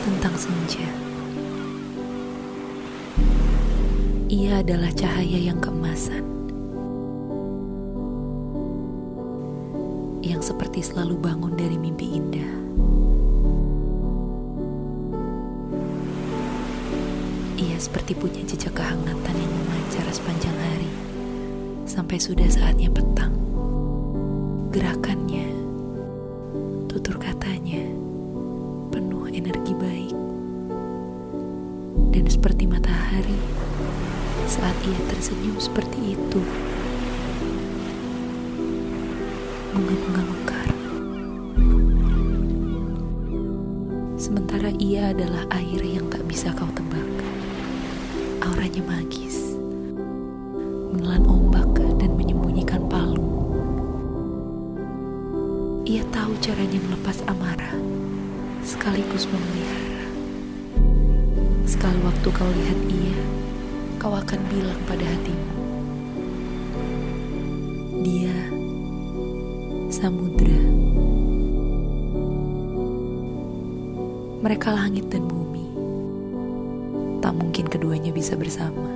tentang senja. Ia adalah cahaya yang keemasan, yang seperti selalu bangun dari mimpi indah. Ia seperti punya jejak kehangatan yang memancar sepanjang hari, sampai sudah saatnya petang. Gerakannya, energi baik. Dan seperti matahari, saat ia tersenyum seperti itu, bunga-bunga mekar. Sementara ia adalah air yang tak bisa kau tebak. Auranya magis, menelan ombak dan menyembunyikan palung. Ia tahu caranya melepas amarah, sekaligus memelihara. Sekali waktu kau lihat ia, kau akan bilang pada hatimu, dia samudra. Mereka langit dan bumi. Tak mungkin keduanya bisa bersama.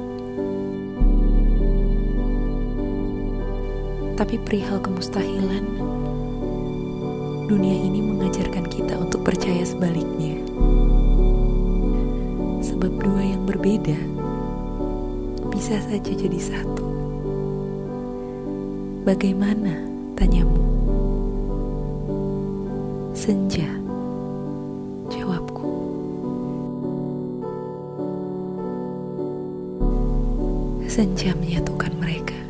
Tapi perihal kemustahilan, dunia ini mengajarkan kita untuk percaya sebaliknya. Sebab dua yang berbeda bisa saja jadi satu. Bagaimana? Tanyamu. Senja. Jawabku. Senja menyatukan mereka.